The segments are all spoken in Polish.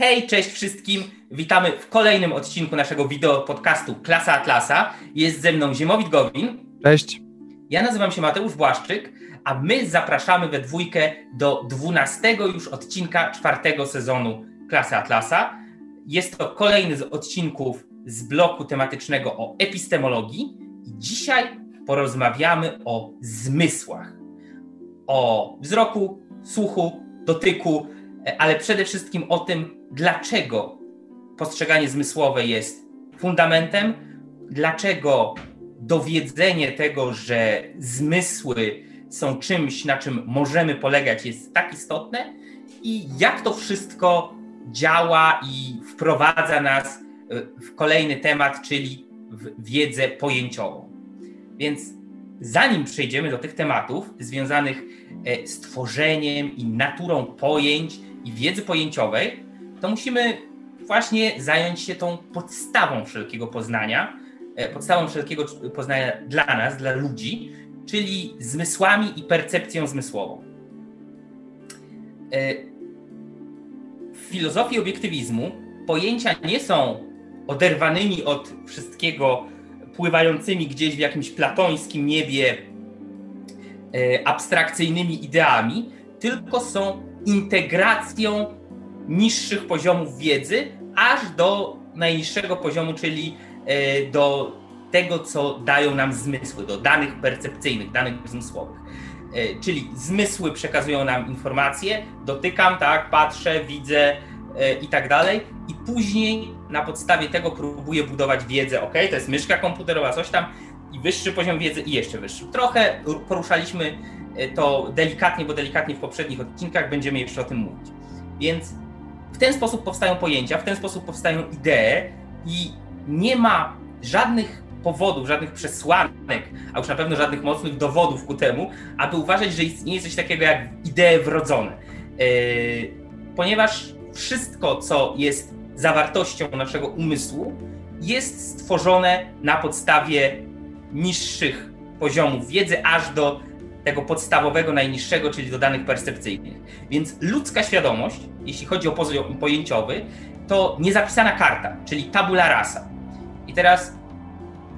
Hej, cześć wszystkim. Witamy w kolejnym odcinku naszego wideo podcastu Klasa Atlasa. Jest ze mną Ziemowit Gowin. Cześć. Ja nazywam się Mateusz Błaszczyk, a my zapraszamy we dwójkę do dwunastego już odcinka czwartego sezonu Klasy Atlasa. Jest to kolejny z odcinków z bloku tematycznego o epistemologii i dzisiaj porozmawiamy o zmysłach. O wzroku, słuchu, dotyku, ale przede wszystkim o tym, dlaczego postrzeganie zmysłowe jest fundamentem, dlaczego dowiedzenie tego, że zmysły są czymś, na czym możemy polegać, jest tak istotne i jak to wszystko działa i wprowadza nas w kolejny temat, czyli w wiedzę pojęciową. Więc zanim przejdziemy do tych tematów związanych e, z tworzeniem i naturą pojęć i wiedzy pojęciowej, to musimy właśnie zająć się tą podstawą wszelkiego poznania, e, podstawą wszelkiego poznania dla nas, dla ludzi, czyli zmysłami i percepcją zmysłową. E, w filozofii obiektywizmu pojęcia nie są oderwanymi od wszystkiego, pływającymi gdzieś w jakimś platońskim niebie e, abstrakcyjnymi ideami, tylko są integracją niższych poziomów wiedzy, aż do najniższego poziomu, czyli e, do tego, co dają nam zmysły, do danych percepcyjnych, danych zmysłowych. E, czyli zmysły przekazują nam informacje, dotykam, tak, patrzę, widzę e, i tak dalej, i później na podstawie tego próbuję budować wiedzę. Ok, to jest myszka komputerowa, coś tam, i wyższy poziom wiedzy, i jeszcze wyższy. Trochę poruszaliśmy to delikatnie, bo delikatnie w poprzednich odcinkach będziemy jeszcze o tym mówić. Więc w ten sposób powstają pojęcia, w ten sposób powstają idee i nie ma żadnych powodów, żadnych przesłanek, a już na pewno żadnych mocnych dowodów ku temu, aby uważać, że istnieje coś takiego jak idee wrodzone. Yy, ponieważ wszystko, co jest zawartością naszego umysłu, jest stworzone na podstawie niższych poziomów wiedzy, aż do tego podstawowego, najniższego, czyli do danych percepcyjnych. Więc ludzka świadomość, jeśli chodzi o poziom pojęciowy, to niezapisana karta, czyli tabula rasa. I teraz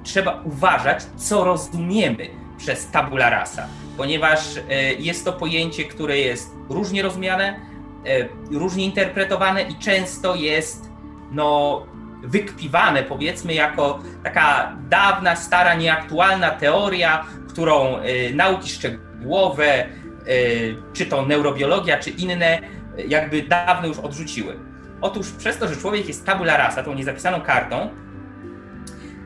trzeba uważać, co rozumiemy przez tabula rasa, ponieważ e, jest to pojęcie, które jest różnie rozumiane, e, różnie interpretowane i często jest no, wykpiwane, powiedzmy, jako taka dawna, stara, nieaktualna teoria, którą y, nauki szczegółowe, y, czy to neurobiologia, czy inne, jakby dawno już odrzuciły. Otóż przez to, że człowiek jest tabula rasa, tą niezapisaną kartą,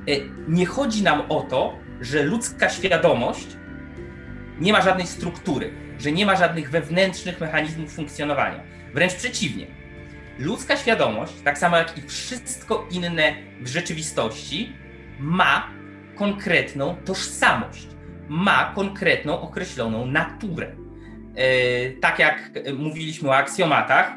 y, nie chodzi nam o to, że ludzka świadomość nie ma żadnej struktury, że nie ma żadnych wewnętrznych mechanizmów funkcjonowania. Wręcz przeciwnie. Ludzka świadomość, tak samo jak i wszystko inne w rzeczywistości, ma konkretną tożsamość ma konkretną, określoną naturę. E, tak jak mówiliśmy o aksjomatach,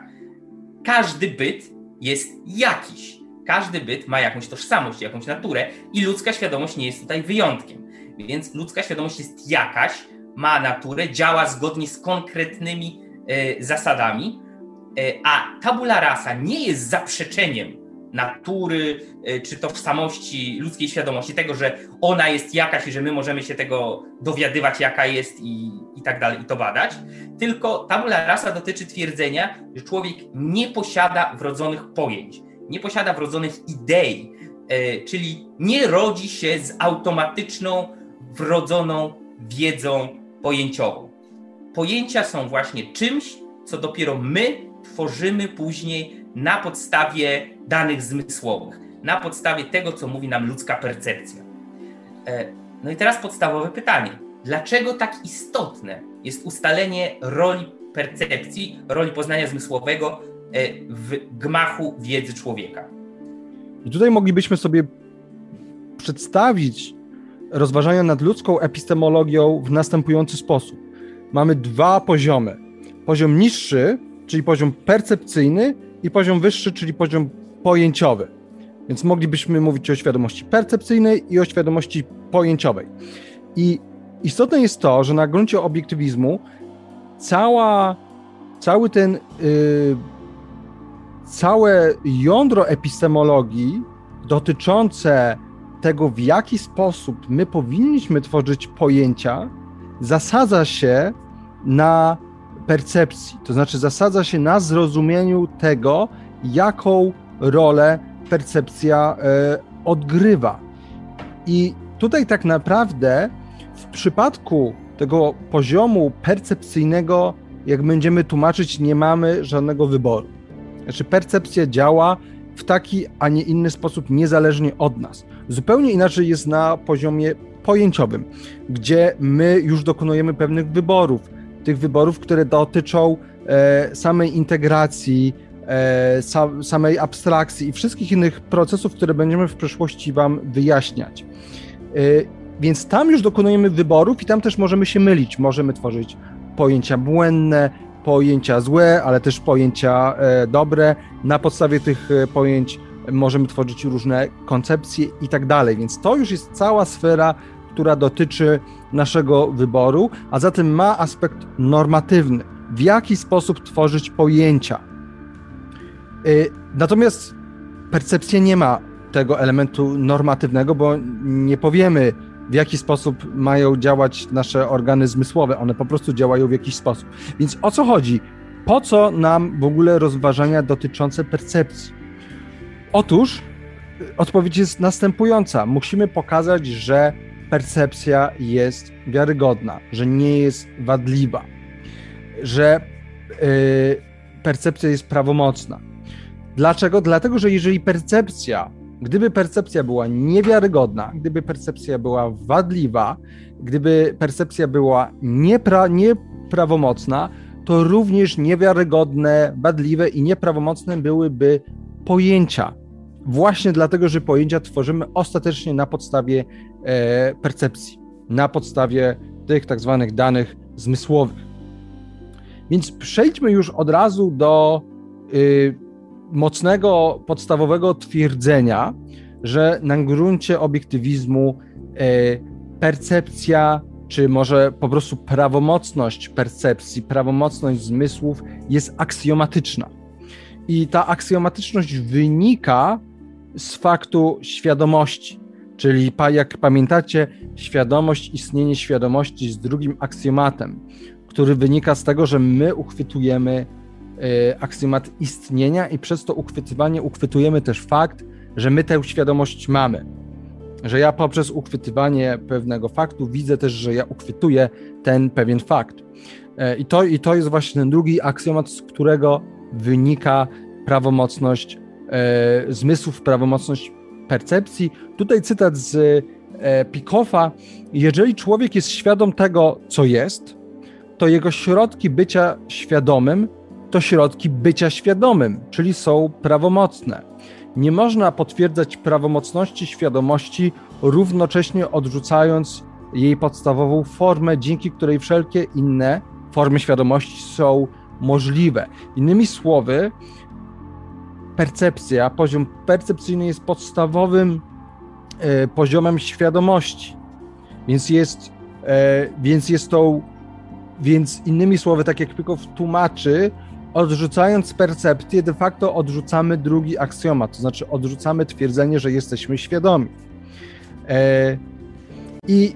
każdy byt jest jakiś. Każdy byt ma jakąś tożsamość, jakąś naturę i ludzka świadomość nie jest tutaj wyjątkiem. Więc ludzka świadomość jest jakaś, ma naturę, działa zgodnie z konkretnymi e, zasadami, e, a tabula rasa nie jest zaprzeczeniem natury, y, czy tożsamości ludzkiej świadomości, tego, że ona jest jakaś i że my możemy się tego dowiadywać, jaka jest i, i tak dalej, i to badać. Tylko tabula rasa dotyczy twierdzenia, że człowiek nie posiada wrodzonych pojęć, nie posiada wrodzonych idei, y, czyli nie rodzi się z automatyczną, wrodzoną wiedzą pojęciową. Pojęcia są właśnie czymś, co dopiero my tworzymy później na podstawie danych zmysłowych, na podstawie tego, co mówi nam ludzka percepcja. E, no i teraz podstawowe pytanie. Dlaczego tak istotne jest ustalenie roli percepcji, roli poznania zmysłowego e, w gmachu wiedzy człowieka? I tutaj moglibyśmy sobie przedstawić rozważania nad ludzką epistemologią w następujący sposób. Mamy dwa poziomy. Poziom niższy, czyli poziom percepcyjny, i poziom wyższy, czyli poziom pojęciowy. Więc moglibyśmy mówić o świadomości percepcyjnej i o świadomości pojęciowej. I istotne jest to, że na gruncie obiektywizmu cała, cały ten, yy, całe jądro epistemologii dotyczące tego, w jaki sposób my powinniśmy tworzyć pojęcia, zasadza się na percepcji, to znaczy zasadza się na zrozumieniu tego, jaką rolę percepcja e, odgrywa. I tutaj tak naprawdę w przypadku tego poziomu percepcyjnego, jak będziemy tłumaczyć, nie mamy żadnego wyboru. Znaczy, percepcja działa w taki, a nie inny sposób, niezależnie od nas. Zupełnie inaczej jest na poziomie pojęciowym, gdzie my już dokonujemy pewnych wyborów. Tych wyborów, które dotyczą e, samej integracji, e, sa, samej abstrakcji i wszystkich innych procesów, które będziemy w przyszłości Wam wyjaśniać. E, więc tam już dokonujemy wyborów i tam też możemy się mylić. Możemy tworzyć pojęcia błędne, pojęcia złe, ale też pojęcia dobre. Na podstawie tych pojęć możemy tworzyć różne koncepcje i tak dalej. Więc to już jest cała sfera, która dotyczy naszego wyboru, a zatem ma aspekt normatywny. W jaki sposób tworzyć pojęcia? E, natomiast percepcja nie ma tego elementu normatywnego, bo nie powiemy, w jaki sposób mają działać nasze organy zmysłowe. One po prostu działają w jakiś sposób. Więc o co chodzi? Po co nam w ogóle rozważania dotyczące percepcji? Otóż y, odpowiedź jest następująca. Musimy pokazać, że percepcja jest wiarygodna, że nie jest wadliwa, że yy, percepcja jest prawomocna. Dlaczego? Dlatego, że jeżeli percepcja Gdyby percepcja była niewiarygodna, gdyby percepcja była wadliwa, gdyby percepcja była niepra nieprawomocna, to również niewiarygodne, wadliwe i nieprawomocne byłyby pojęcia. Właśnie dlatego, że pojęcia tworzymy ostatecznie na podstawie percepcji, na podstawie tych tak zwanych danych zmysłowych. Więc przejdźmy już od razu do y, mocnego, podstawowego twierdzenia, że na gruncie obiektywizmu e, percepcja, czy może po prostu prawomocność percepcji, prawomocność zmysłów jest aksjomatyczna. I ta aksjomatyczność wynika z faktu świadomości. Czyli, jak pamiętacie, świadomość, istnienie świadomości jest drugim aksjomatem, który wynika z tego, że my uchwytujemy Y, aksjomat istnienia i przez to uchwytywanie uchwytujemy też fakt, że my tę świadomość mamy. Że ja poprzez uchwytywanie pewnego faktu widzę też, że ja uchwytuję ten pewien fakt. Y, I to, i to jest właśnie ten drugi aksjomat, z którego wynika prawomocność e, zmysłów, prawomocność percepcji. Tutaj cytat z e, Pikoffa. Jeżeli człowiek jest świadom tego, co jest, to jego środki bycia świadomym to środki bycia świadomym, czyli są prawomocne. Nie można potwierdzać prawomocności świadomości, równocześnie odrzucając jej podstawową formę, dzięki której wszelkie inne formy świadomości są możliwe. Innymi słowy, percepcja, poziom percepcyjny jest podstawowym e, poziomem świadomości. Więc jest, e, więc jest to, więc innymi słowy, tak jak Pykow tłumaczy, odrzucając percepcję, de facto odrzucamy drugi aksjomat, to znaczy odrzucamy twierdzenie, że jesteśmy świadomi. E, I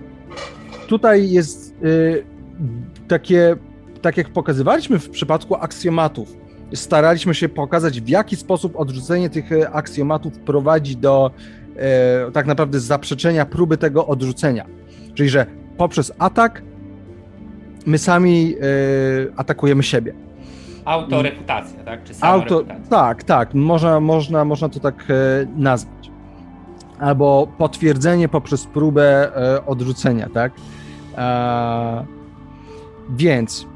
tutaj jest e, takie, tak jak pokazywaliśmy w przypadku aksjomatów, staraliśmy się pokazać, w jaki sposób odrzucenie tych aksjomatów prowadzi do e, tak naprawdę zaprzeczenia próby tego odrzucenia. Czyli, że poprzez atak my sami atakujemy siebie. Autoreputacja, tak? Czy Auto, tak, tak. Można, można, można to tak e, nazwać. Albo potwierdzenie poprzez próbę e, odrzucenia, tak? E, więc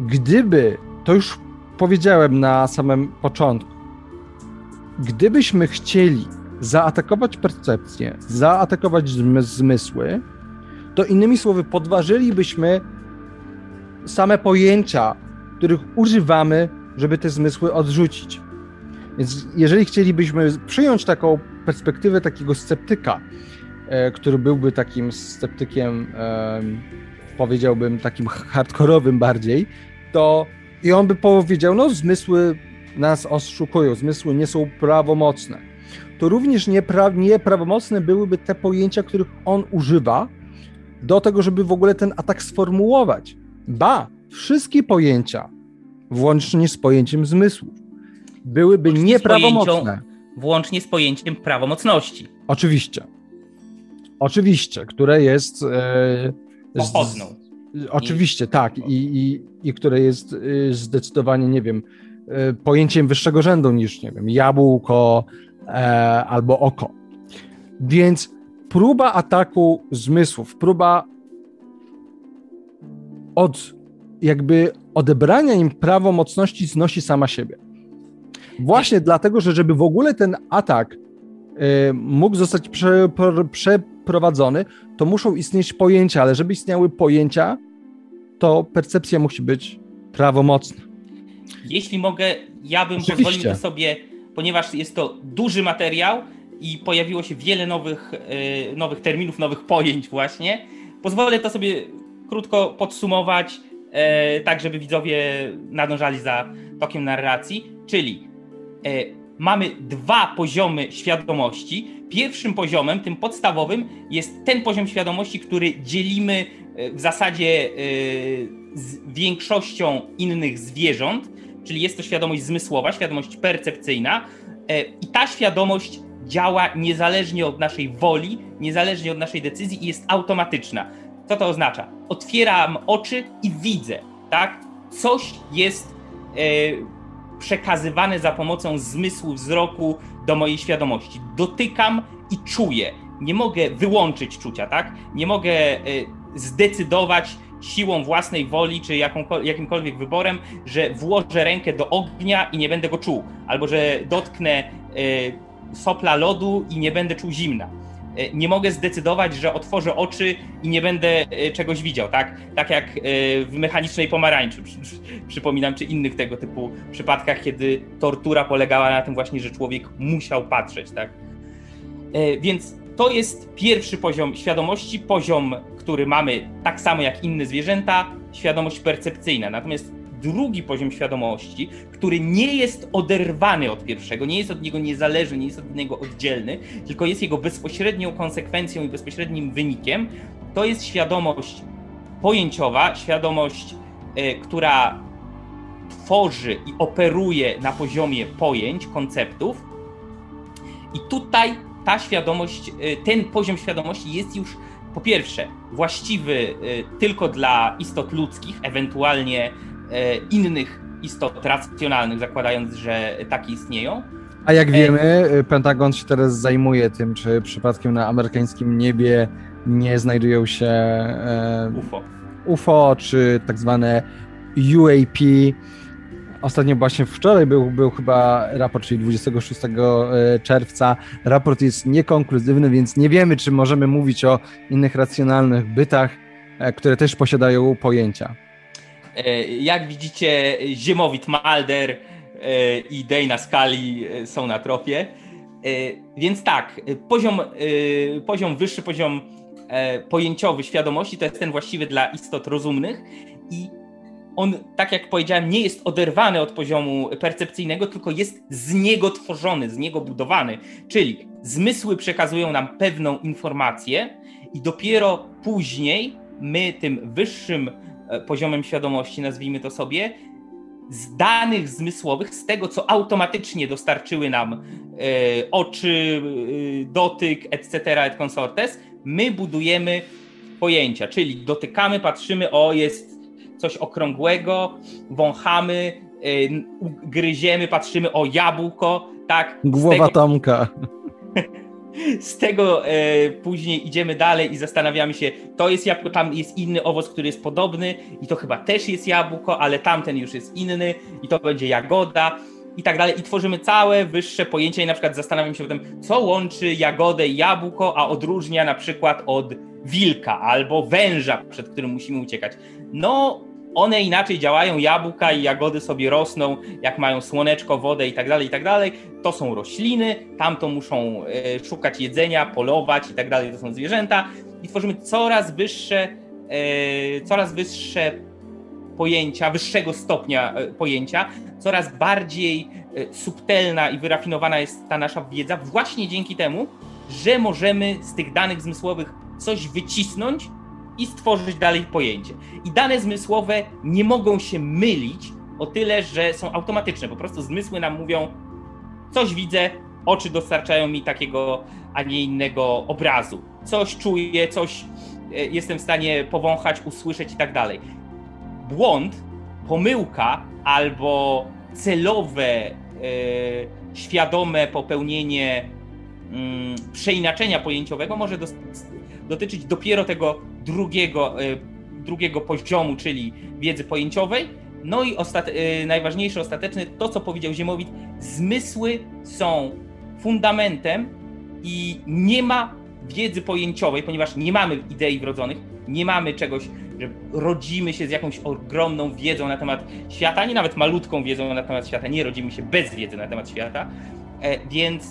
gdyby, to już powiedziałem na samym początku, gdybyśmy chcieli zaatakować percepcję, zaatakować zmysły, to innymi słowy podważylibyśmy same pojęcia których używamy, żeby te zmysły odrzucić. Więc jeżeli chcielibyśmy przyjąć taką perspektywę takiego sceptyka, e, który byłby takim sceptykiem, powiedziałbym, takim hardkorowym bardziej, to i on by powiedział, no zmysły nas oszukują, zmysły nie są prawomocne, to również niepra nieprawomocne byłyby te pojęcia, których on używa do tego, żeby w ogóle ten atak sformułować. Ba, wszystkie pojęcia, włącznie z pojęciem zmysłów, byłyby włącznie nieprawomocne. Z włącznie z pojęciem prawomocności. Oczywiście. Oczywiście, które jest. E, Pochodną. Oczywiście, tak. I, i, I które jest e, zdecydowanie, nie wiem, e, pojęciem wyższego rzędu niż, nie wiem, jabłko e, albo oko. Więc próba ataku zmysłów, próba od jakby odebrania im prawomocności znosi sama siebie. Właśnie dlatego, że żeby w ogóle ten atak y, mógł zostać prze, przeprowadzony, to muszą istnieć pojęcia, ale żeby istniały pojęcia, to percepcja musi być prawomocna. Jeśli mogę, ja bym Oczywiście. pozwolił sobie, ponieważ jest to duży materiał i pojawiło się wiele nowych, y, nowych terminów, nowych pojęć właśnie, pozwolę to sobie krótko podsumować, y, tak żeby widzowie nadążali za tokiem narracji, czyli E, mamy dwa poziomy świadomości. Pierwszym poziomem, tym podstawowym, jest ten poziom świadomości, który dzielimy e, w zasadzie e, z większością innych zwierząt, czyli jest to świadomość zmysłowa, świadomość percepcyjna, i ta świadomość działa niezależnie od naszej woli, niezależnie od naszej decyzji i jest automatyczna. Co to oznacza? Otwieram oczy i widzę, tak? Coś jest przekazywane za pomocą zmysłu wzroku do mojej świadomości. Dotykam i czuję. Nie mogę wyłączyć czucia, tak? Nie mogę e, zdecydować siłą własnej woli, czy jakimkolwiek wyborem, że włożę rękę do ognia i nie będę go czuł, albo że dotknę e, sopla lodu i nie będę czuł zimna nie mogę zdecydować, że otworzę oczy i nie będę e, czegoś widział, tak? Tak jak e, w mechanicznej pomarańczy, przypominam, czy innych tego typu przypadkach, kiedy tortura polegała na tym właśnie, że człowiek musiał patrzeć, tak? Więc to jest pierwszy poziom świadomości, poziom, który mamy tak samo jak inne zwierzęta, świadomość percepcyjna. Natomiast drugi poziom świadomości, który nie jest oderwany od pierwszego, nie jest od niego niezależny, nie jest od niego oddzielny, tylko jest jego bezpośrednią konsekwencją i bezpośrednim wynikiem, to jest świadomość pojęciowa, świadomość, y, która tworzy i operuje na poziomie pojęć, konceptów. I tutaj ta świadomość, y, ten poziom świadomości jest już po pierwsze właściwy y, tylko dla istot ludzkich, ewentualnie E, innych istot racjonalnych, zakładając, że takie istnieją. A jak wiemy, e, Pentagon się teraz zajmuje tym, czy przypadkiem na amerykańskim niebie nie znajdują się e, UFO. UFO, czy tak zwane UAP. Ostatnio właśnie wczoraj był, był chyba raport, czyli 26 czerwca. Raport jest niekonkluzywny, więc nie wiemy, czy możemy mówić o innych racjonalnych bytach, które też posiadają pojęcia. E, jak widzicie, Ziemowit Malder e, i Dana Skali e, są na tropie. Więc tak, poziom, poziom wyższy, poziom pojęciowy świadomości to jest ten właściwy dla istot rozumnych i on, tak jak powiedziałem, nie jest oderwany od poziomu percepcyjnego, tylko jest z niego tworzony, z niego budowany. Czyli zmysły przekazują nam pewną informację i dopiero później my tym wyższym poziomem świadomości, nazwijmy to sobie, z danych zmysłowych, z tego, co automatycznie dostarczyły nam e, oczy, e, dotyk, etc., et consortes, my budujemy pojęcia, czyli dotykamy, patrzymy, o, jest coś okrągłego, wąchamy, e, gryziemy, patrzymy, o, jabłko, tak. Głowa tego... Tomka. Z tego e, później idziemy dalej i zastanawiamy się, to jest jabłko, tam jest inny owoc, który jest podobny i to chyba też jest jabłko, ale tamten już jest inny i to będzie jagoda i tak dalej. I tworzymy całe wyższe pojęcia i na przykład zastanawiam się potem, co łączy jagodę i jabłko, a odróżnia na przykład od wilka albo węża, przed którym musimy uciekać. No, one inaczej działają, jabłka i jagody sobie rosną, jak mają słoneczko, wodę i tak dalej, i tak dalej. To są rośliny, tamto muszą e, szukać jedzenia, polować i tak dalej, to są zwierzęta. I tworzymy coraz wyższe, e, coraz wyższe pojęcia, wyższego stopnia e, pojęcia, coraz bardziej subtelna i wyrafinowana jest ta nasza wiedza właśnie dzięki temu, że możemy z tych danych zmysłowych coś wycisnąć i stworzyć dalej pojęcie. I dane zmysłowe nie mogą się mylić o tyle, że są automatyczne. Po prostu zmysły nam mówią, coś widzę, oczy dostarczają mi takiego, a nie innego obrazu. Coś czuję, coś e, jestem w stanie powąchać, usłyszeć i tak dalej. Błąd, pomyłka albo celowe, e, świadome popełnienie mm, przeinaczenia pojęciowego może dotyczyć dopiero tego drugiego, e, drugiego poziomu, czyli wiedzy pojęciowej. No i e, najważniejsze, ostateczne, to co powiedział Ziemowit, zmysły są fundamentem i nie ma wiedzy pojęciowej, ponieważ nie mamy idei wrodzonych, nie mamy czegoś, że rodzimy się z jakąś ogromną wiedzą na temat świata, nie nawet malutką wiedzą na temat świata, nie rodzimy się bez wiedzy na temat świata, e, więc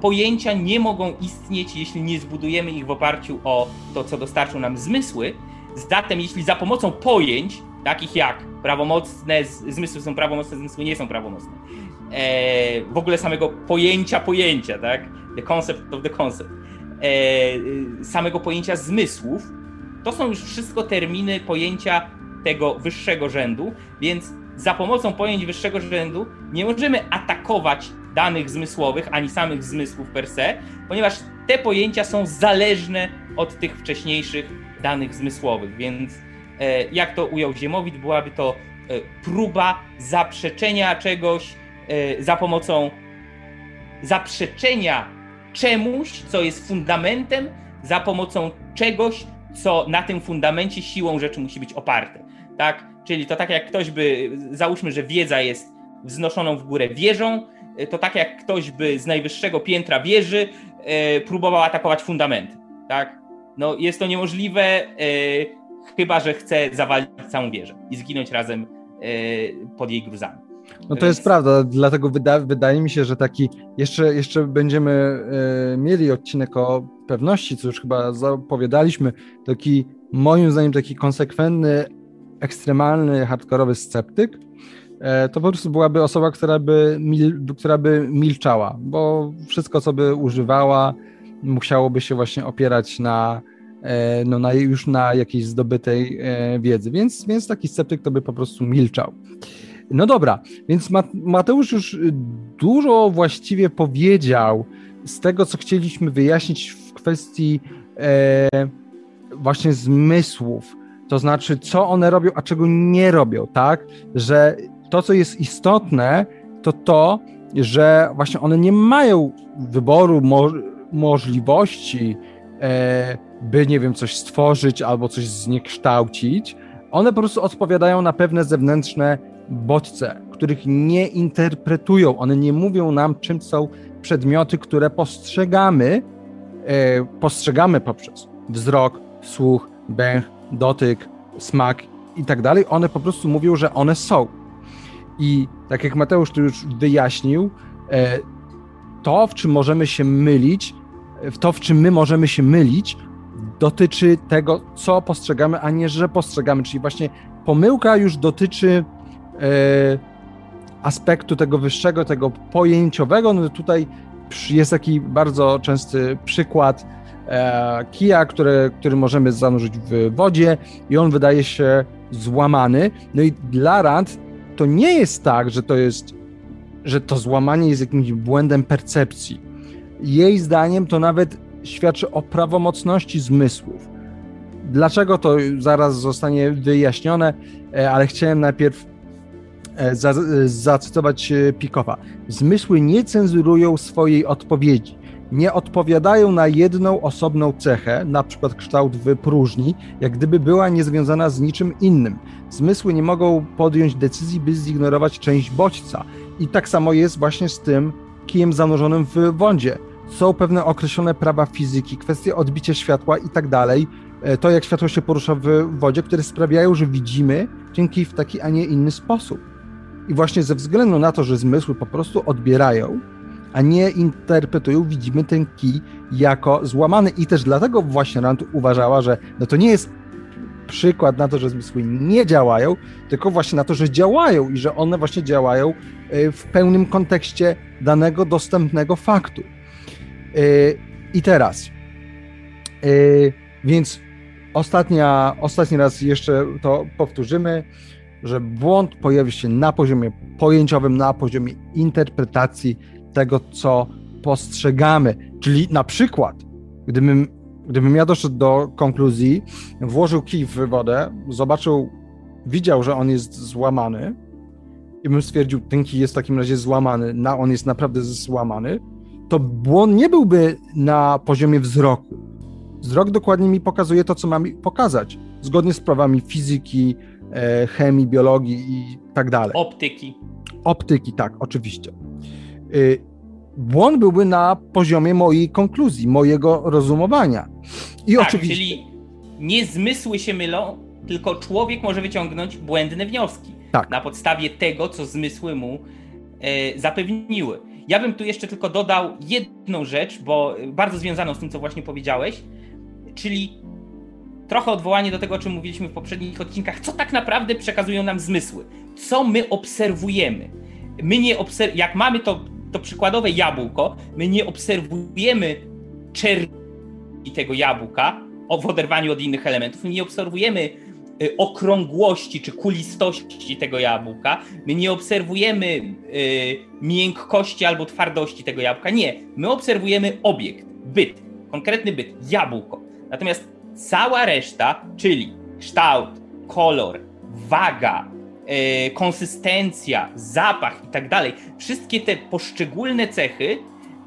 pojęcia nie mogą istnieć, jeśli nie zbudujemy ich w oparciu o to, co dostarczą nam zmysły. Zatem, jeśli za pomocą pojęć, takich jak prawomocne zmysły są prawomocne, zmysły nie są prawomocne, e, w ogóle samego pojęcia pojęcia, tak? The concept of the concept, e, samego pojęcia zmysłów, to są już wszystko terminy pojęcia tego wyższego rzędu, więc za pomocą pojęć wyższego rzędu nie możemy atakować danych zmysłowych, ani samych zmysłów per se, ponieważ te pojęcia są zależne od tych wcześniejszych danych zmysłowych, więc e, jak to ujął Ziemowit, byłaby to e, próba zaprzeczenia czegoś e, za pomocą zaprzeczenia czemuś, co jest fundamentem, za pomocą czegoś, co na tym fundamencie siłą rzeczy musi być oparte. Tak? Czyli to tak jak ktoś by, załóżmy, że wiedza jest wznoszoną w górę wieżą, to tak jak ktoś by z najwyższego piętra wieży e, próbował atakować fundamenty. Tak? No, jest to niemożliwe, e, chyba że chce zawalić całą wieżę i zginąć razem e, pod jej gruzami. No to jest prawda, dlatego wyda, wydaje mi się, że taki jeszcze, jeszcze będziemy e, mieli odcinek o pewności, co już chyba zapowiadaliśmy, taki moim zdaniem taki konsekwentny, ekstremalny, hardkorowy sceptyk, e, to po prostu byłaby osoba, która by, mil, która by milczała, bo wszystko, co by używała, musiałoby się właśnie opierać na, e, no, na już na jakiejś zdobytej e, wiedzy, więc, więc taki sceptyk to by po prostu milczał. No dobra, więc Mateusz już dużo właściwie powiedział z tego, co chcieliśmy wyjaśnić w kwestii e, właśnie zmysłów, to znaczy co one robią, a czego nie robią, tak? Że to, co jest istotne, to to, że właśnie one nie mają wyboru, mo możliwości, e, by, nie wiem, coś stworzyć albo coś zniekształcić. One po prostu odpowiadają na pewne zewnętrzne bodźce, których nie interpretują. One nie mówią nam, czym są przedmioty, które postrzegamy, e, postrzegamy poprzez wzrok, słuch, węch, dotyk, smak i tak dalej. One po prostu mówią, że one są. I tak jak Mateusz tu już wyjaśnił, e, to, w czym możemy się mylić, w to, w czym my możemy się mylić, dotyczy tego, co postrzegamy, a nie, że postrzegamy. Czyli właśnie pomyłka już dotyczy E, aspektu tego wyższego, tego pojęciowego, no tutaj jest taki bardzo częsty przykład e, kija, który, który możemy zanurzyć w wodzie i on wydaje się złamany. No i dla Rand to nie jest tak, że to jest, że to złamanie jest jakimś błędem percepcji. Jej zdaniem to nawet świadczy o prawomocności zmysłów. Dlaczego to zaraz zostanie wyjaśnione, e, ale chciałem najpierw E, e, zacytować Pikowa. Zmysły nie cenzurują swojej odpowiedzi. Nie odpowiadają na jedną osobną cechę, na przykład kształt w próżni, jak gdyby była niezwiązana z niczym innym. Zmysły nie mogą podjąć decyzji, by zignorować część bodźca. I tak samo jest właśnie z tym kijem zanurzonym w wodzie. Są pewne określone prawa fizyki, kwestie odbicia światła i tak dalej. To, jak światło się porusza w wodzie, które sprawiają, że widzimy dzięki w taki, a nie inny sposób. I właśnie ze względu na to, że zmysły po prostu odbierają, a nie interpretują, widzimy ten kij jako złamany. I też dlatego właśnie Rand uważała, że no to nie jest przykład na to, że zmysły nie działają, tylko właśnie na to, że działają i że one właśnie działają y, w pełnym kontekście danego dostępnego faktu. Y, I teraz, y, więc ostatnia, ostatni raz jeszcze to powtórzymy, że błąd pojawi się na poziomie pojęciowym, na poziomie interpretacji tego, co postrzegamy. Czyli na przykład, gdybym, gdybym ja doszedł do konkluzji, włożył kij w wodę, zobaczył, widział, że on jest złamany i bym stwierdził, ten kij jest w takim razie złamany, na, on jest naprawdę złamany, to błąd nie byłby na poziomie wzroku. Wzrok dokładnie mi pokazuje to, co mam pokazać, zgodnie z prawami fizyki, e, chemii, biologii i tak dalej. Optyki. Optyki, tak, oczywiście. Y, błąd byłby na poziomie mojej konkluzji, mojego rozumowania. I tak, oczywiście. Czyli nie zmysły się mylą, tylko człowiek może wyciągnąć błędne wnioski tak. na podstawie tego, co zmysły mu e, zapewniły. Ja bym tu jeszcze tylko dodał jedną rzecz, bo bardzo związaną z tym, co właśnie powiedziałeś, czyli trochę odwołanie do tego, o czym mówiliśmy w poprzednich odcinkach, co tak naprawdę przekazują nam zmysły, co my obserwujemy. My nie obserw- jak mamy to, to przykładowe jabłko, my nie obserwujemy czerni tego jabłka w oderwaniu od innych elementów, my nie obserwujemy y, okrągłości czy kulistości tego jabłka, my nie obserwujemy y, miękkości albo twardości tego jabłka. Nie, my obserwujemy obiekt, byt, konkretny byt, jabłko. Natomiast cała reszta, czyli kształt, kolor, waga, e, konsystencja, zapach i tak dalej, wszystkie te poszczególne cechy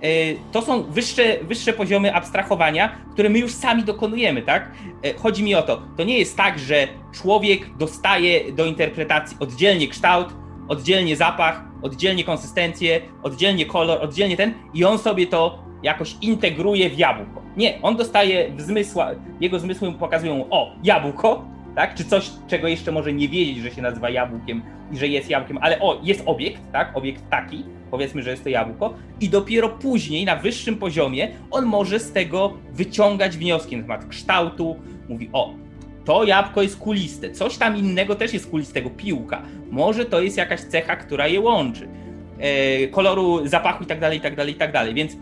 e, to są wyższe, wyższe poziomy abstrahowania, które my już sami dokonujemy, tak? E, chodzi mi o to, to nie jest tak, że człowiek dostaje do interpretacji oddzielnie kształt, oddzielnie zapach, oddzielnie konsystencję, oddzielnie kolor, oddzielnie ten i on sobie to jakoś integruje w jabłko. Nie, on dostaje w zmysła, jego zmysły pokazują, o, jabłko, tak? Czy coś, czego jeszcze może nie wiedzieć, że się nazywa jabłkiem i że jest jabłkiem, ale o, jest obiekt, tak? Obiekt taki, powiedzmy, że jest to jabłko, i dopiero później, na wyższym poziomie, on może z tego wyciągać wnioski na temat kształtu, mówi, o, to jabłko jest kuliste, coś tam innego też jest kulistego, piłka, może to jest jakaś cecha, która je łączy, e, koloru, zapachu i tak dalej, i tak dalej, i tak dalej, więc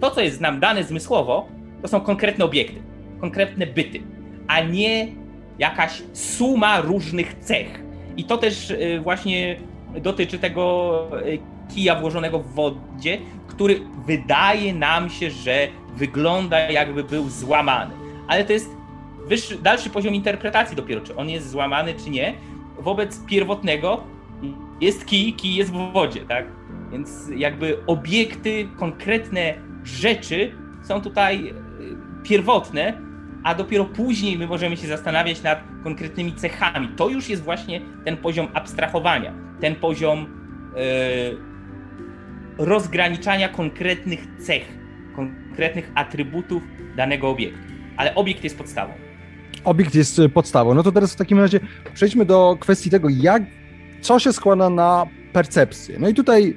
to, co jest nam dane zmysłowo, to są konkretne obiekty, konkretne byty, a nie jakaś suma różnych cech. I to też y, właśnie dotyczy tego y, kija włożonego w wodzie, który wydaje nam się, że wygląda jakby był złamany. Ale to jest wyższy, dalszy poziom interpretacji dopiero, czy on jest złamany, czy nie. Wobec pierwotnego jest kij, kij jest w wodzie, tak? Więc jakby obiekty, konkretne rzeczy są tutaj e, pierwotne, a dopiero później my możemy się zastanawiać nad konkretnymi cechami. To już jest właśnie ten poziom abstrahowania, ten poziom yy, rozgraniczania konkretnych cech, konkretnych atrybutów danego obiektu. Ale obiekt jest podstawą. Obiekt jest e, podstawą. No to teraz w takim razie przejdźmy do kwestii tego, jak, co się składa na percepcję. No i tutaj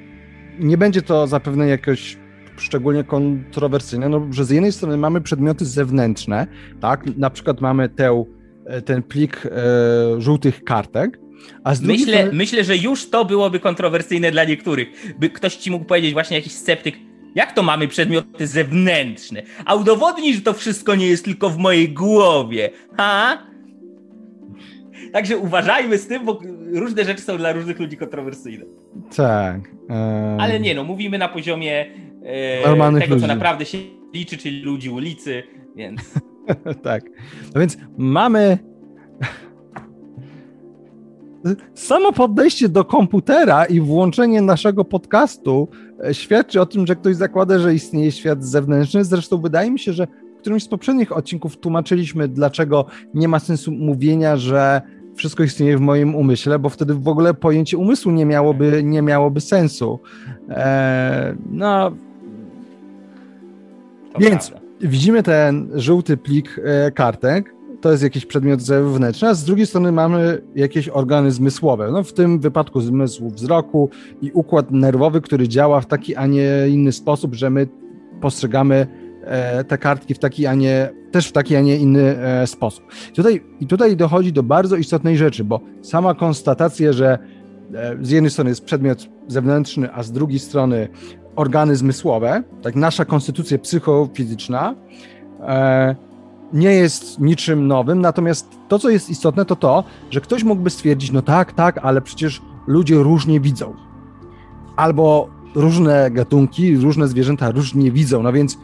nie będzie to zapewne jakoś szczególnie kontrowersyjne, no, że z jednej strony mamy przedmioty zewnętrzne, tak, na przykład mamy tę, e, ten plik e, żółtych kartek, a z myślę, strony... myślę, że już to byłoby kontrowersyjne dla niektórych. By ktoś ci mógł powiedzieć, właśnie jakiś sceptyk, jak to mamy przedmioty zewnętrzne? A udowodnij, że to wszystko nie jest tylko w mojej głowie. Ha? Także uważajmy z tym, bo różne rzeczy są dla różnych ludzi kontrowersyjne. Tak. Um... Ale nie, no, mówimy na poziomie e, tego, ludzi. co naprawdę się liczy, czyli ludzi ulicy, więc... tak. No więc mamy... Samo podejście do komputera i włączenie naszego podcastu e, świadczy o tym, że ktoś zakłada, że istnieje świat zewnętrzny. Zresztą wydaje mi się, że w którymś z poprzednich odcinków tłumaczyliśmy, dlaczego nie ma sensu mówienia, że wszystko istnieje w moim umyśle, bo wtedy w ogóle pojęcie umysłu nie miałoby, nie miałoby sensu. Eee, no. Więc prawda. widzimy ten żółty plik e, kartek. To jest jakiś przedmiot zewnętrzny, a z drugiej strony mamy jakieś organy zmysłowe. No, w tym wypadku zmysł wzroku i układ nerwowy, który działa w taki, a nie inny sposób, że my postrzegamy e, te kartki w taki, a nie, też w taki, a nie inny e, sposób. Tutaj, I tutaj dochodzi do bardzo istotnej rzeczy, bo sama konstatacja, że z jednej strony jest przedmiot zewnętrzny, a z drugiej strony organy zmysłowe, tak nasza konstytucja psychofizyczna, nie jest niczym nowym, natomiast to, co jest istotne, to to, że ktoś mógłby stwierdzić, no tak, tak, ale przecież ludzie różnie widzą. Albo różne gatunki, różne zwierzęta różnie widzą. No więc,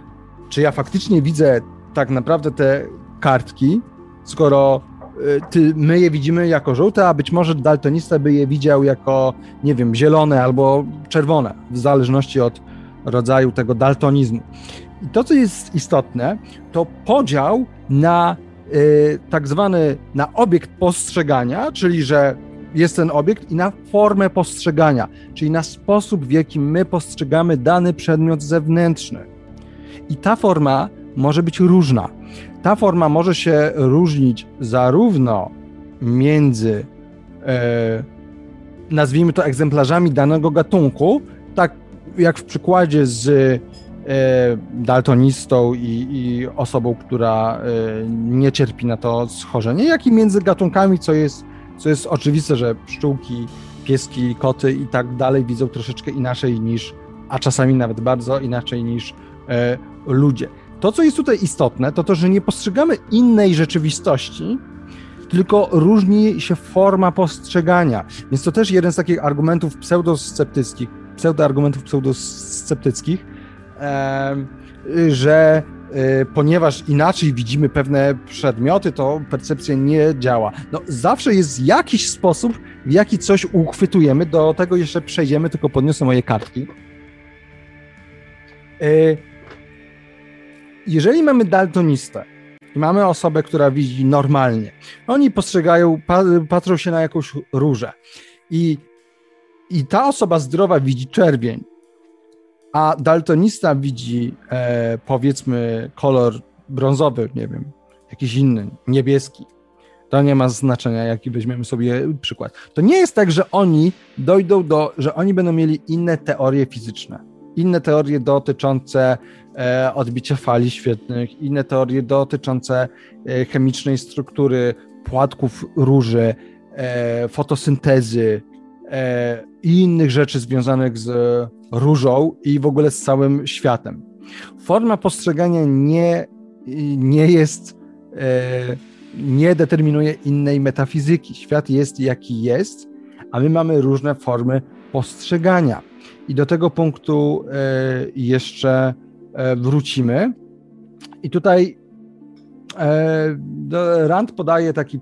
czy ja faktycznie widzę tak naprawdę te kartki, skoro ty, my je widzimy jako żółte, a być może daltonista by je widział jako, nie wiem, zielone albo czerwone, w zależności od rodzaju tego daltonizmu. I to, co jest istotne, to podział na y, tak zwany, na obiekt postrzegania, czyli że jest ten obiekt i na formę postrzegania, czyli na sposób, w jaki my postrzegamy dany przedmiot zewnętrzny. I ta forma może być różna. Ta forma może się różnić zarówno między, e, nazwijmy to, egzemplarzami danego gatunku, tak jak w przykładzie z e, daltonistą i, i, osobą, która e, nie cierpi na to schorzenie, jak i między gatunkami, co jest co jest oczywiste, że pszczółki, pieski, koty i tak dalej widzą troszeczkę inaczej niż, a czasami nawet bardzo inaczej niż e, ludzie. To, co jest tutaj istotne, to to, że nie postrzegamy innej rzeczywistości, tylko różni się forma postrzegania. Więc to też jeden z takich argumentów pseudosceptyckich, pseudoargumentów pseudosceptyckich, e, że Y, ponieważ inaczej widzimy pewne przedmioty, to percepcja nie działa. No, zawsze jest jakiś sposób, w jaki coś uchwytujemy. Do tego jeszcze przejdziemy, tylko podniosę moje kartki. Jeżeli mamy daltonistę i mamy osobę, która widzi normalnie, oni postrzegają, patrzą się na jakąś różę i, i ta osoba zdrowa widzi czerwień, a daltonista widzi e, powiedzmy kolor brązowy, nie wiem, jakiś inny, niebieski. To nie ma znaczenia, jaki weźmiemy sobie przykład. To nie jest tak, że oni dojdą do, że oni będą mieli inne teorie fizyczne, inne teorie dotyczące e, odbicia fali świetnych, inne teorie dotyczące e, chemicznej struktury płatków róży, e, fotosyntezy i innych rzeczy związanych z różą i w ogóle z całym światem. Forma postrzegania nie, nie jest, nie determinuje innej metafizyki. Świat jest jaki jest, a my mamy różne formy postrzegania. I do tego punktu e, jeszcze e, wrócimy. I tutaj Rand podaje taki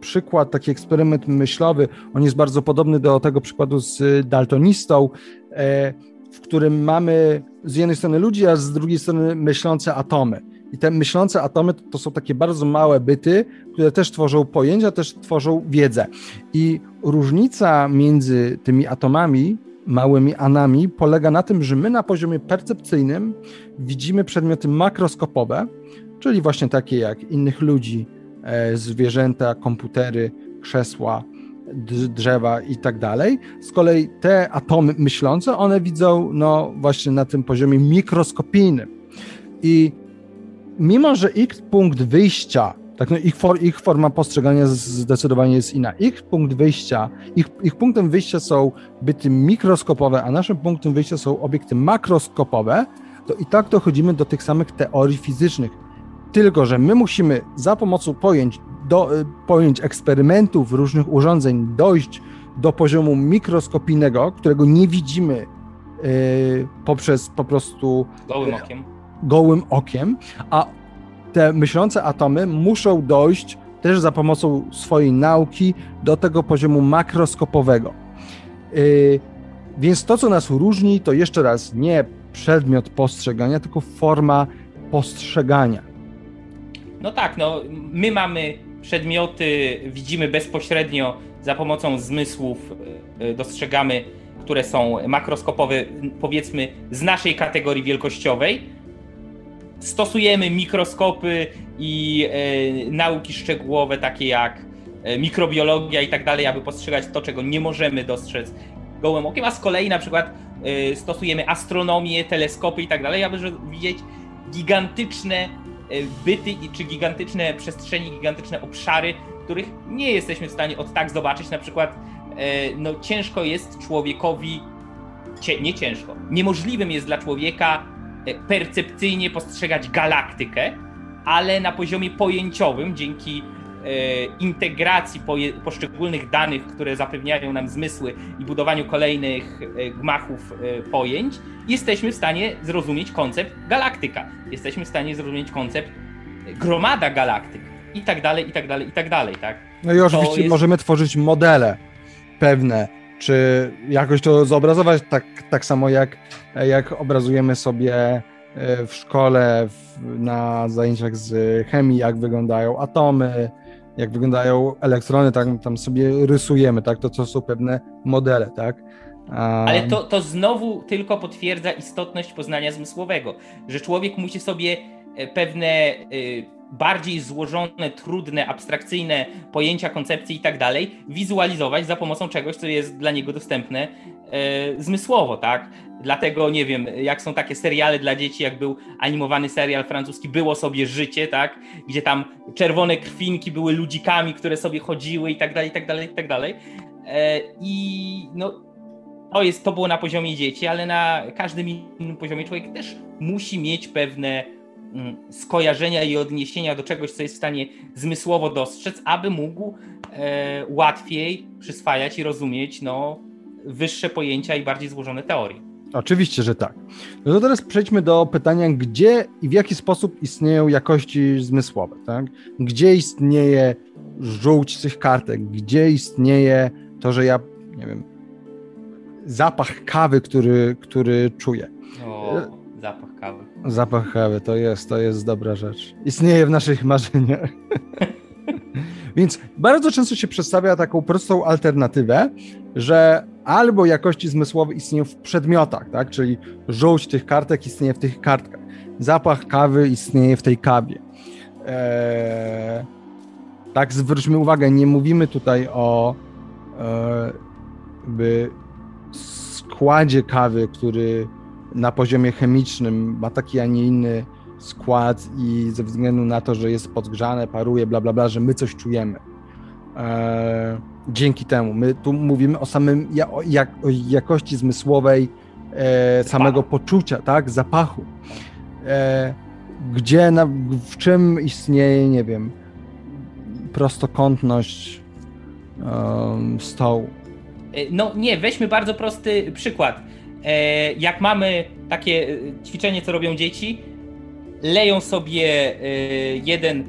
przykład, taki eksperyment myślowy. On jest bardzo podobny do tego przykładu z daltonistą, E, w którym mamy z jednej strony ludzi, a z drugiej strony myślące atomy. I te myślące atomy to są takie bardzo małe byty, które też tworzą pojęcia, też tworzą wiedzę. I różnica między tymi atomami, małymi anami, polega na tym, że my na poziomie percepcyjnym widzimy przedmioty makroskopowe, czyli właśnie takie jak innych ludzi, e, zwierzęta, komputery, krzesła, drzewa i tak dalej. Z kolei te atomy myślące, one widzą no właśnie na tym poziomie mikroskopijnym. I mimo, że ich punkt wyjścia, tak no ich, for, ich forma postrzegania zdecydowanie jest inna. Ich punkt wyjścia, ich, ich punktem wyjścia są byty mikroskopowe, a naszym punktem wyjścia są obiekty makroskopowe, to i tak dochodzimy do tych samych teorii fizycznych. Tylko, że my musimy za pomocą pojęć do, y, pojęć eksperymentów, różnych urządzeń dojść do poziomu mikroskopijnego, którego nie widzimy y, poprzez po prostu gołym y, okiem. gołym okiem, a te myślące atomy muszą dojść też za pomocą swojej nauki do tego poziomu makroskopowego. Więc to, co nas różni, to jeszcze raz nie przedmiot postrzegania, tylko forma postrzegania. No tak, no my mamy przedmioty widzimy bezpośrednio za pomocą zmysłów, e, e, dostrzegamy, które są makroskopowe, powiedzmy z naszej kategorii wielkościowej. Stosujemy mikroskopy i e, nauki szczegółowe, takie jak e, mikrobiologia i tak dalej, aby postrzegać to, czego nie możemy dostrzec gołym okiem, a z kolei na przykład e, stosujemy astronomię, teleskopy i tak dalej, aby widzieć gigantyczne byty czy gigantyczne przestrzenie, gigantyczne obszary, których nie jesteśmy w stanie od tak zobaczyć. Na przykład no, ciężko jest człowiekowi, nie ciężko, niemożliwym jest dla człowieka percepcyjnie postrzegać galaktykę, ale na poziomie pojęciowym, dzięki E, integracji poszczególnych danych, które zapewniają nam zmysły i budowaniu kolejnych e, gmachów e, pojęć, jesteśmy w stanie zrozumieć koncept galaktyka. Jesteśmy w stanie zrozumieć koncept gromada galaktyk i tak dalej, i tak dalej, i tak dalej, tak? No i oczywiście jest... możemy tworzyć modele pewne, czy jakoś to zobrazować tak, tak samo jak, jak obrazujemy sobie w szkole, w, na zajęciach z chemii, jak wyglądają atomy, jak wyglądają elektrony, tak, tam sobie rysujemy, tak, to, to są pewne modele, tak. Ale to, to znowu tylko potwierdza istotność poznania zmysłowego, że człowiek musi sobie e, pewne y, bardziej złożone, trudne, abstrakcyjne pojęcia, koncepcje i tak dalej wizualizować za pomocą czegoś, co jest dla niego dostępne e, zmysłowo, tak? Dlatego nie wiem, jak są takie seriale dla dzieci, jak był animowany serial francuski Było sobie życie, tak? Gdzie tam czerwone krwinki były ludzikami, które sobie chodziły i tak dalej, i tak dalej, i tak dalej. E, I no, to, jest, to było na poziomie dzieci, ale na każdym innym poziomie człowiek też musi mieć pewne skojarzenia i odniesienia do czegoś, co jest w stanie zmysłowo dostrzec, aby mógł e, łatwiej przyswajać i rozumieć no, wyższe pojęcia i bardziej złożone teorie. Oczywiście, że tak. No to teraz przejdźmy do pytania, gdzie i w jaki sposób istnieją jakości zmysłowe, tak? Gdzie istnieje żółć tych kartek, gdzie istnieje to, że ja, nie wiem, zapach kawy, który, który czuję. O, zapach kawy. Zapach kawy, to jest, to jest dobra rzecz. Istnieje w naszych marzeniach. Więc bardzo często się przedstawia taką prostą alternatywę, że albo jakości zmysłowe istnieją w przedmiotach, tak? czyli żółć tych kartek istnieje w tych kartkach, zapach kawy istnieje w tej kawie. Eee, tak, zwróćmy uwagę, nie mówimy tutaj o e, składzie kawy, który na poziomie chemicznym ma taki, a nie inny skład i ze względu na to, że jest podgrzane, paruje, bla, bla, bla, że my coś czujemy. E, dzięki temu. My tu mówimy o samym o jak, o jakości zmysłowej e, samego poczucia, tak, zapachu. E, gdzie, na, w czym istnieje, nie wiem, prostokątność um, stołu. E, no nie, weźmy bardzo prosty przykład. E, jak mamy takie e, ćwiczenie, co robią dzieci, leją sobie jeden,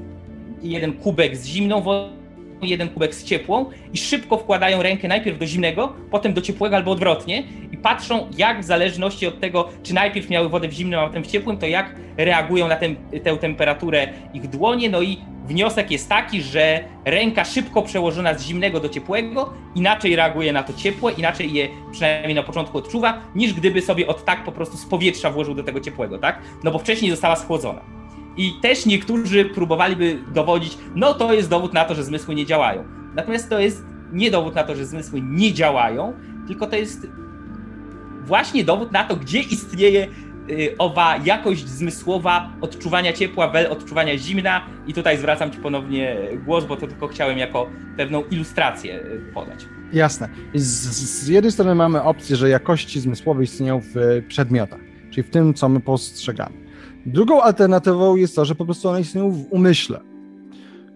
jeden kubek z zimną wodą, jeden kubek z ciepłą i szybko wkładają rękę najpierw do zimnego, potem do ciepłego albo odwrotnie i patrzą, jak w zależności od tego, czy najpierw miały wodę w zimnym, a potem w ciepłym, to jak reagują na tę, tę temperaturę ich dłonie. No i wniosek jest taki, że ręka szybko przełożona z zimnego do ciepłego inaczej reaguje na to ciepłe, inaczej je przynajmniej na początku odczuwa, niż gdyby sobie od tak po prostu z powietrza włożył do tego ciepłego, tak? No bo wcześniej została schłodzona. I też niektórzy próbowaliby dowodzić, no to jest dowód na to, że zmysły nie działają. Natomiast to jest nie dowód na to, że zmysły nie działają, tylko to jest właśnie dowód na to, gdzie istnieje y, owa jakość zmysłowa odczuwania ciepła, wel odczuwania zimna. I tutaj zwracam Ci ponownie głos, bo to tylko chciałem jako pewną ilustrację y, podać. Jasne. Z, z jednej strony mamy opcję, że jakości zmysłowe istnieją w przedmiotach, czyli w tym, co my postrzegamy. Drugą alternatywą jest to, że po prostu one istnieją w umyśle.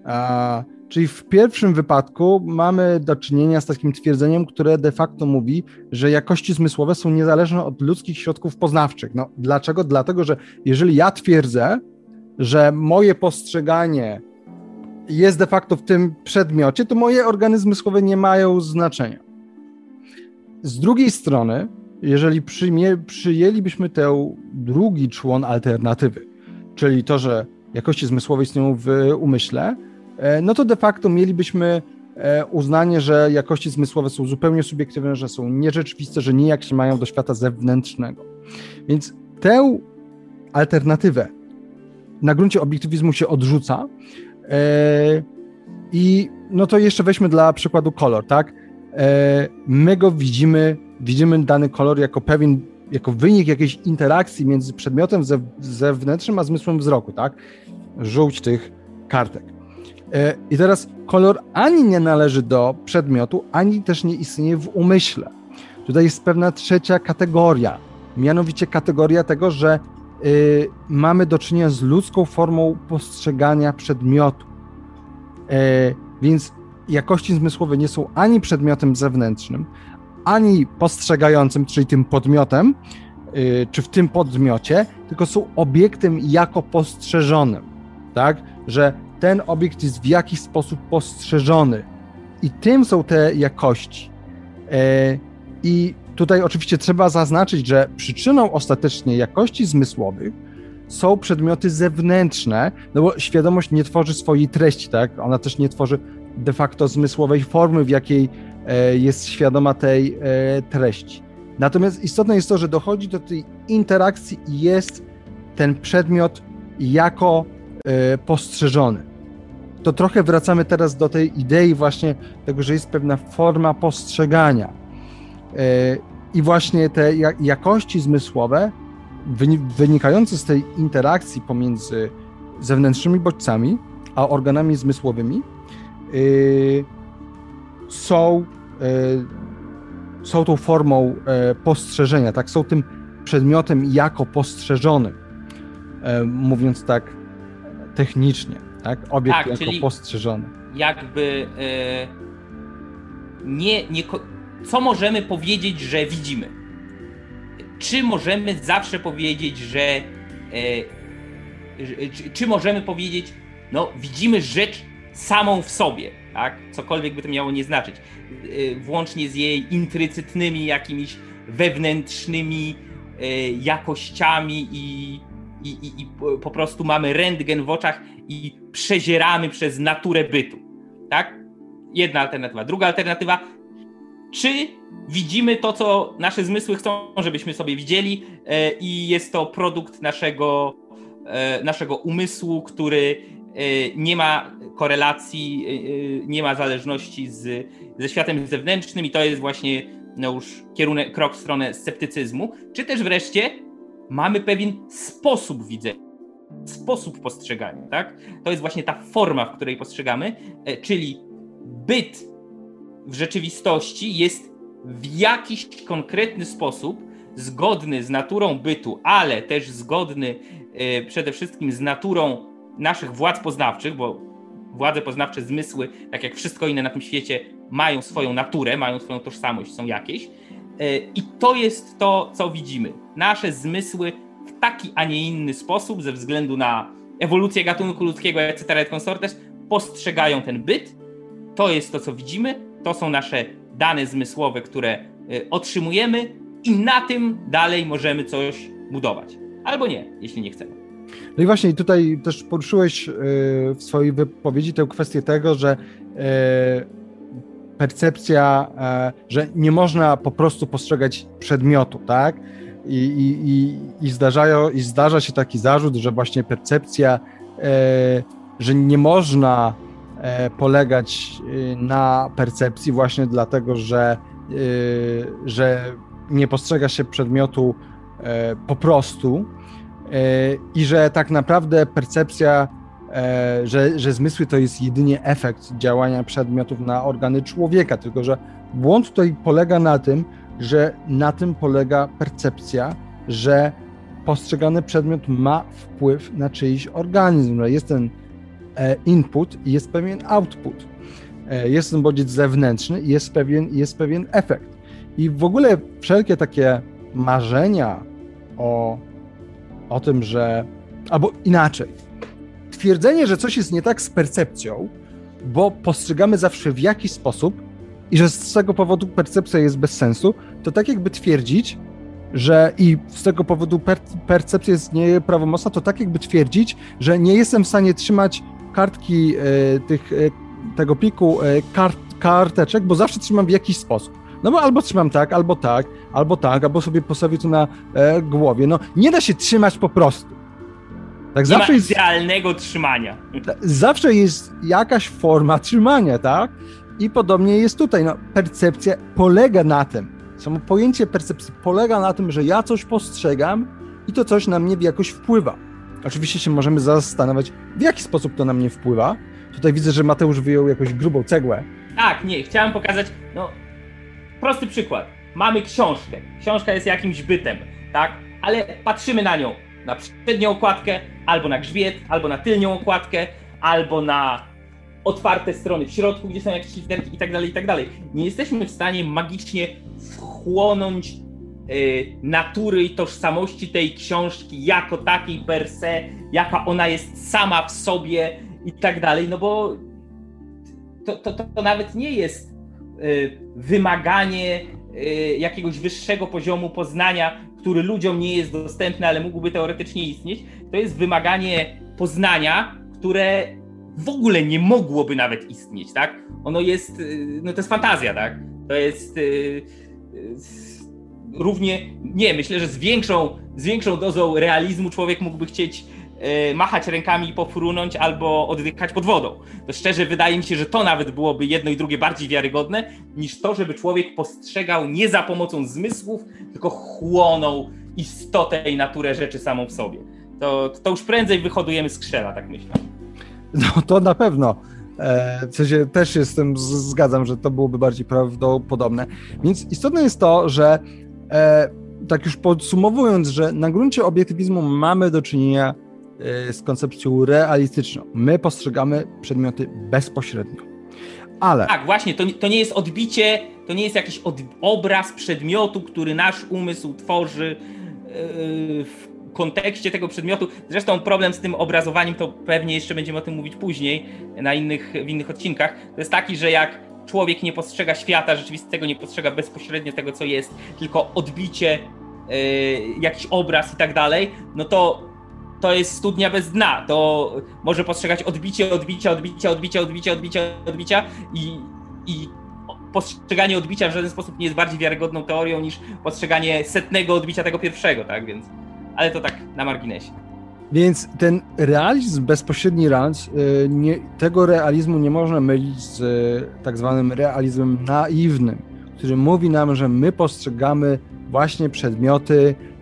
A, czyli w pierwszym wypadku mamy do czynienia z takim twierdzeniem, które de facto mówi, że jakości zmysłowe są niezależne od ludzkich środków poznawczych. No, dlaczego? Dlatego, że jeżeli ja twierdzę, że moje postrzeganie jest de facto w tym przedmiocie, to moje organy zmysłowe nie mają znaczenia. Z drugiej strony, jeżeli przyjmie, przyjęlibyśmy ten drugi człon alternatywy, czyli to, że jakości zmysłowe istnieją w umyśle, e, no to de facto mielibyśmy e, uznanie, że jakości zmysłowe są zupełnie subiektywne, że są nierzeczywiste, że nijak się mają do świata zewnętrznego. Więc tę alternatywę na gruncie obiektywizmu się odrzuca. E, I no to jeszcze weźmy dla przykładu kolor, tak? My go widzimy widzimy dany kolor jako pewien jako wynik jakiejś interakcji między przedmiotem zewnętrznym a zmysłem wzroku, tak? Żółć tych kartek. E, I teraz kolor ani nie należy do przedmiotu, ani też nie istnieje w umyśle. Tutaj jest pewna trzecia kategoria, mianowicie kategoria tego, że y, mamy do czynienia z ludzką formą postrzegania przedmiotu. Y, więc jakości zmysłowe nie są ani przedmiotem zewnętrznym, ani postrzegającym, czyli tym podmiotem, y, czy w tym podmiocie, tylko są obiektem jako postrzeżonym. Tak? Że ten obiekt jest w jakiś sposób postrzeżony. I tym są te jakości. E, I tutaj oczywiście trzeba zaznaczyć, że przyczyną ostatecznie jakości zmysłowych są przedmioty zewnętrzne, no bo świadomość nie tworzy swojej treści, tak? Ona też nie tworzy de facto zmysłowej formy, w jakiej jest świadoma tej e, treści. Natomiast istotne jest to, że dochodzi do tej interakcji i jest ten przedmiot jako postrzeżony to trochę wracamy teraz do tej idei właśnie tego, że jest pewna forma postrzegania. E, I właśnie te jakości zmysłowe wynikające z tej interakcji pomiędzy zewnętrznymi bodźcami a organami zmysłowymi e, są, e, są tą formą postrzeżenia, tak? Są tym przedmiotem jako postrzeżonym, mówiąc tak technicznie tak? Obiekt tak, jako postrzeżony. Jakby e, nie, nie, co możemy powiedzieć, że widzimy? Czy możemy zawsze powiedzieć, że e, czy, czy możemy powiedzieć, no widzimy rzecz samą w sobie, tak? Cokolwiek by to miało nie znaczyć. E, włącznie z jej intrycytnymi jakimiś wewnętrznymi jakościami i, i, i, i po prostu mamy rentgen w oczach i przezieramy przez naturę bytu. Tak? Jedna alternatywa. Druga alternatywa, czy widzimy to, co nasze zmysły chcą, żebyśmy sobie widzieli, e, i jest to produkt naszego, naszego umysłu, który nie ma korelacji, nie ma zależności z, ze światem zewnętrznym, i to jest właśnie no już kierunek, krok w stronę sceptycyzmu, czy też wreszcie mamy pewien sposób widzenia sposób postrzegania, tak? To jest właśnie ta forma, w której postrzegamy, e, czyli byt w rzeczywistości jest w jakiś konkretny sposób zgodny z naturą bytu, ale też zgodny e, przede wszystkim z naturą naszych władz poznawczych, bo władze poznawcze, zmysły, tak jak wszystko inne na tym świecie, mają swoją naturę, mają swoją tożsamość, są jakieś. E, I to jest to, co widzimy. Nasze zmysły w taki, a nie inny sposób, ze względu na ewolucję gatunku ludzkiego, etc., et consortes, postrzegają ten byt. To jest to, co widzimy, to są nasze dane zmysłowe, które y, otrzymujemy i na tym dalej możemy coś budować. Albo nie, jeśli nie chcemy. No i właśnie tutaj też poruszyłeś y, w swojej wypowiedzi tę kwestię tego, że y, percepcja, że nie można po prostu postrzegać przedmiotu, tak? I, i, i, zdarzają, i zdarza się taki zarzut, że właśnie percepcja, e, że nie można e, polegać e, na percepcji właśnie dlatego, że, e, że nie postrzega się przedmiotu e, po prostu e, i że tak naprawdę percepcja, że, że zmysły to jest jedynie efekt działania przedmiotów na organy człowieka, tylko że błąd tutaj polega na tym, że na tym polega percepcja, że postrzegany przedmiot ma wpływ na czyjś organizm, że jest ten e, input i jest pewien output. E, jest ten bodziec zewnętrzny i jest pewien, jest pewien efekt. I w ogóle wszelkie takie marzenia o, o tym, że. albo inaczej. Twierdzenie, że coś jest nie tak z percepcją, bo postrzegamy zawsze w jakiś sposób i że z tego powodu percepcja jest bez sensu, to tak jakby twierdzić, że i z tego powodu per, percepcja jest nieprawomocna, to tak jakby twierdzić, że nie jestem w stanie trzymać kartki e, tych, e, tego pliku e, kart, karteczek, bo zawsze trzymam w jakiś sposób. No bo albo trzymam tak, albo tak, albo tak, albo sobie postawię to na e, głowie. No nie da się trzymać po prostu. Tak, nie zawsze jest, idealnego trzymania. Zawsze jest jakaś forma trzymania, tak? I podobnie jest tutaj. No, percepcja polega na tym, Samo pojęcie percepcji polega na tym, że ja coś postrzegam i to coś na mnie jakoś wpływa. Oczywiście się możemy zastanawiać, w jaki sposób to na mnie wpływa. Tutaj widzę, że Mateusz wyjął jakąś grubą cegłę. Tak, nie, chciałem pokazać, no, prosty przykład. Mamy książkę. Książka jest jakimś bytem, tak? Ale patrzymy na nią, na przednią okładkę, albo na grzbiet, albo na tylnią okładkę, albo na otwarte strony w środku, gdzie są jakieś literki i tak dalej, i tak dalej. Nie jesteśmy w stanie magicznie wchłonąć y, natury i tożsamości tej książki jako takiej per se, jaka ona jest sama w sobie i tak dalej, no bo to, to, to nawet nie jest wymaganie y, jakiegoś wyższego poziomu poznania, który ludziom nie jest dostępny, ale mógłby teoretycznie istnieć. To jest wymaganie poznania, które w ogóle nie mogłoby nawet istnieć, tak? Ono jest, y, no to jest fantazja, tak? To jest równie, nie, myślę, że z większą, z większą dozą realizmu człowiek mógłby chcieć machać rękami i pofrunąć albo oddychać pod wodą. To szczerze wydaje mi się, że to nawet byłoby jedno i drugie bardziej wiarygodne niż to, żeby człowiek postrzegał nie za pomocą zmysłów, tylko chłonął istotę i naturę rzeczy samą w sobie. To, to już prędzej wyhodujemy z krzela, tak myślę. No to na pewno. E, w sensie też jestem, zgadzam, że to byłoby bardziej prawdopodobne. Więc istotne jest to, że e, tak już podsumowując, że na gruncie obiektywizmu mamy do czynienia Y, z koncepcją realistyczną. My postrzegamy przedmioty bezpośrednio. Ale. Tak, właśnie, to, to nie jest odbicie, to nie jest jakiś od, obraz przedmiotu, który nasz umysł tworzy yy, w kontekście tego przedmiotu. Zresztą problem z tym obrazowaniem, to pewnie jeszcze będziemy o tym mówić później, na innych, w innych odcinkach. To jest taki, że jak człowiek nie postrzega świata rzeczywistego, nie postrzega bezpośrednio tego, co jest, tylko odbicie, yy, jakiś obraz i tak dalej, no to to jest studnia bez dna. To może postrzegać odbicie, odbicia, odbicia, odbicia, odbicia, odbicia, odbicia i, i postrzeganie odbicia w żaden sposób nie jest bardziej wiarygodną teorią niż postrzeganie setnego odbicia tego pierwszego, tak? Więc, ale to tak na marginesie. Więc ten realizm, bezpośredni realizm, y, nie, tego realizmu nie można mylić z y, tak zwanym realizmem naiwnym, który mówi nam, że my postrzegamy właśnie przedmioty e,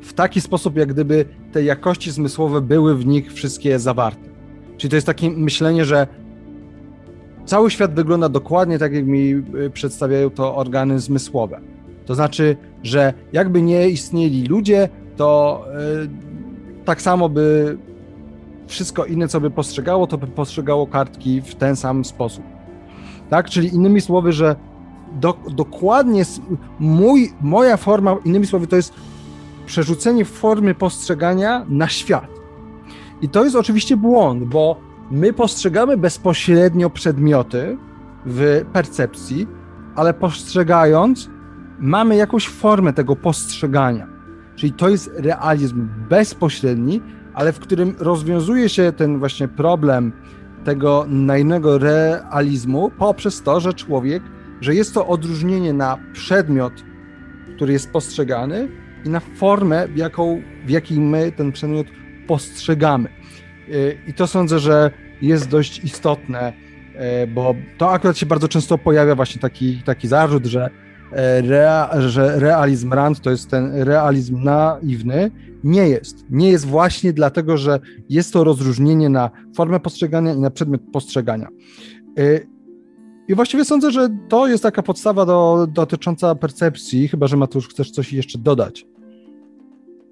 w taki sposób, jak gdyby te jakości zmysłowe były w nich wszystkie zawarte. Czyli to jest takie myślenie, że cały świat wygląda dokładnie tak, jak mi y, przedstawiają to organy zmysłowe. To znaczy, że jakby nie istnieli ludzie, to yy, tak samo by wszystko inne, co by postrzegało, to by postrzegało kartki w ten sam sposób. Tak? Czyli innymi słowy, że do, dokładnie mój, moja forma, innymi słowy, to jest przerzucenie formy postrzegania na świat. I to jest oczywiście błąd, bo my postrzegamy bezpośrednio przedmioty w percepcji, ale postrzegając, mamy jakąś formę tego postrzegania. Czyli to jest realizm bezpośredni, ale w którym rozwiązuje się ten właśnie problem tego naiwnego realizmu poprzez to, że człowiek, że jest to odróżnienie na przedmiot, który jest postrzegany, i na formę, w, jaką, w jakiej my ten przedmiot postrzegamy. Y, I to sądzę, że jest dość istotne, y, bo to akurat się bardzo często pojawia właśnie taki, taki zarzut, że, e, rea, że realizm Rand to jest ten realizm naiwny. Nie jest. Nie jest właśnie dlatego, że jest to rozróżnienie na formę postrzegania i na przedmiot postrzegania. I właściwie sądzę, że to jest taka podstawa do, dotycząca percepcji, chyba że Matusz chcesz coś jeszcze dodać.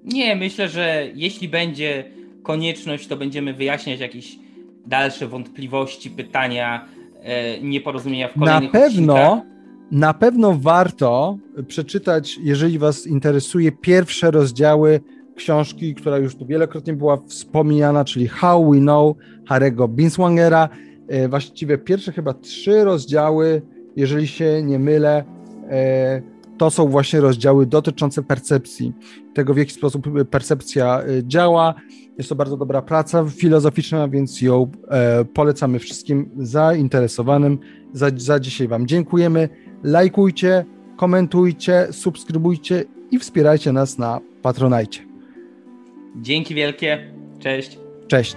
Nie, myślę, że jeśli będzie konieczność, to będziemy wyjaśniać jakieś dalsze wątpliwości, pytania, e, nieporozumienia w kolejnych Na pewno, odcinkach. na pewno warto przeczytać, jeżeli Was interesuje, pierwsze rozdziały książki, która już tu wielokrotnie była wspomniana, czyli How We Know Harego Binswangera. E, właściwie pierwsze chyba trzy rozdziały, jeżeli się nie mylę, e, to są właśnie rozdziały dotyczące percepcji, tego w jaki sposób percepcja y, działa. Jest to bardzo dobra praca filozoficzna, więc ją e, polecamy wszystkim zainteresowanym. Za, za dzisiaj Wam dziękujemy. Lajkujcie, komentujcie, subskrybujcie i wspierajcie nas na Patronajcie. Dzięki wielkie. Cześć. Cześć.